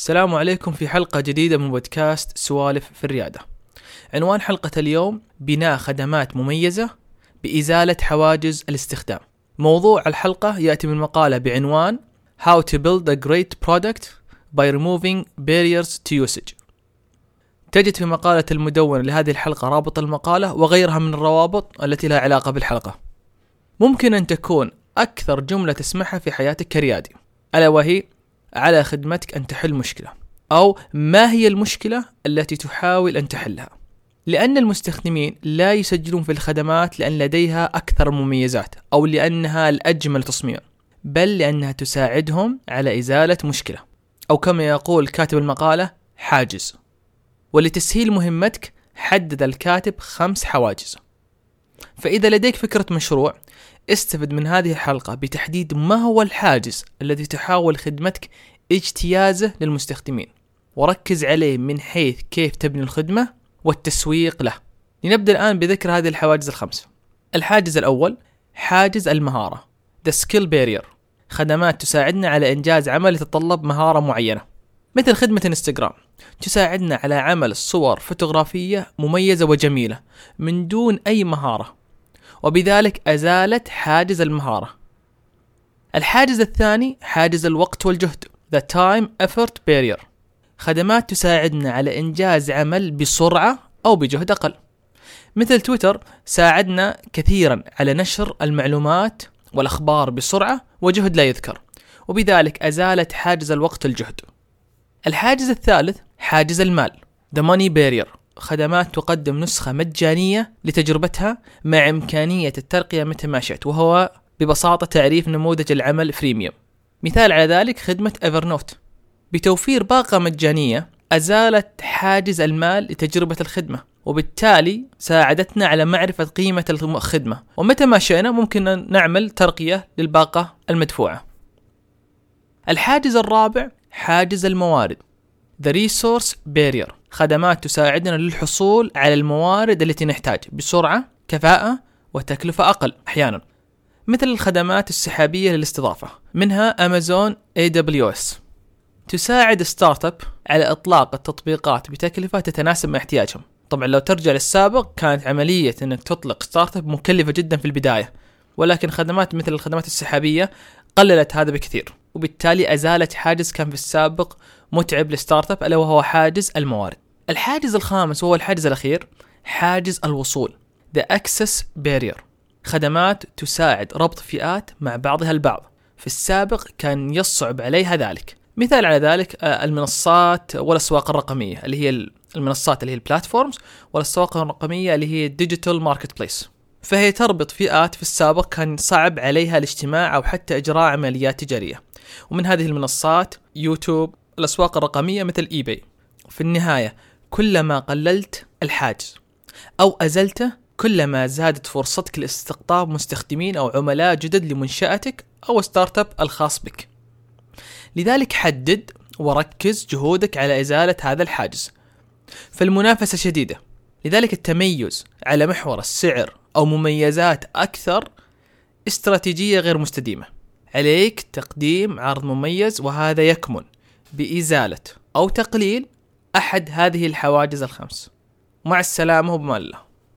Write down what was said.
السلام عليكم في حلقة جديدة من بودكاست سوالف في الريادة. عنوان حلقة اليوم بناء خدمات مميزة بإزالة حواجز الاستخدام. موضوع الحلقة يأتي من مقالة بعنوان How to build a great product by removing barriers to usage. تجد في مقالة المدونة لهذه الحلقة رابط المقالة وغيرها من الروابط التي لها علاقة بالحلقة. ممكن أن تكون أكثر جملة تسمعها في حياتك كريادي ألا وهي على خدمتك أن تحل مشكلة أو ما هي المشكلة التي تحاول أن تحلها؟ لأن المستخدمين لا يسجلون في الخدمات لأن لديها أكثر مميزات أو لأنها الأجمل تصميما بل لأنها تساعدهم على إزالة مشكلة. أو كما يقول كاتب المقالة حاجز. ولتسهيل مهمتك حدد الكاتب خمس حواجز. فإذا لديك فكرة مشروع استفد من هذه الحلقة بتحديد ما هو الحاجز الذي تحاول خدمتك اجتيازه للمستخدمين. وركز عليه من حيث كيف تبني الخدمة والتسويق له. لنبدأ الآن بذكر هذه الحواجز الخمسة. الحاجز الأول حاجز المهارة The Skill Barrier خدمات تساعدنا على إنجاز عمل يتطلب مهارة معينة. مثل خدمة إنستغرام. تساعدنا على عمل صور فوتوغرافية مميزة وجميلة من دون أي مهارة وبذلك أزالت حاجز المهارة. الحاجز الثاني حاجز الوقت والجهد The Time Effort Barrier. خدمات تساعدنا على إنجاز عمل بسرعة أو بجهد أقل. مثل تويتر ساعدنا كثيرا على نشر المعلومات والأخبار بسرعة وجهد لا يذكر وبذلك أزالت حاجز الوقت والجهد. الحاجز الثالث حاجز المال. The Money Barrier. خدمات تقدم نسخة مجانية لتجربتها مع إمكانية الترقية متى ما شئت وهو ببساطة تعريف نموذج العمل freemium مثال على ذلك خدمة Evernote بتوفير باقة مجانية أزالت حاجز المال لتجربة الخدمة وبالتالي ساعدتنا على معرفة قيمة الخدمة. ومتى ما شئنا ممكن نعمل ترقية للباقة المدفوعة. الحاجز الرابع حاجز الموارد. The Resource Barrier. خدمات تساعدنا للحصول على الموارد التي نحتاج بسرعة كفاءة وتكلفة أقل أحيانا. مثل الخدمات السحابية للاستضافة منها أمازون AWS تساعد startup على إطلاق التطبيقات بتكلفة تتناسب مع احتياجهم. طبعا لو ترجع للسابق كانت عملية إنك تطلق startup مكلفة جدا في البداية ولكن خدمات مثل الخدمات السحابية قللت هذا بكثير وبالتالي أزالت حاجز كان في السابق متعب لل startup ألا وهو حاجز الموارد. الحاجز الخامس وهو الحاجز الأخير حاجز الوصول The Access Barrier خدمات تساعد ربط فئات مع بعضها البعض. في السابق كان يصعب عليها ذلك. مثال على ذلك آه، المنصات والأسواق الرقمية اللي هي المنصات اللي هي ال platforms والأسواق الرقمية اللي هي ال digital marketplace فهي تربط فئات في السابق كان صعب عليها الاجتماع أو حتى إجراء عمليات تجارية. ومن هذه المنصات يوتيوب الأسواق الرقمية مثل eBay في النهاية كلما قللت الحاجز أو أزلته كلما زادت فرصتك لاستقطاب مستخدمين أو عملاء جدد لمنشأتك أو startup الخاص بك. لذلك حدد وركز جهودك على إزالة هذا الحاجز. فالمنافسة شديدة. لذلك التميز على محور السعر أو مميزات أكثر استراتيجية غير مستديمة. عليك تقديم عرض مميز وهذا يكمن. بإزالة أو تقليل أحد هذه الحواجز الخمس. مع السلامة وبمان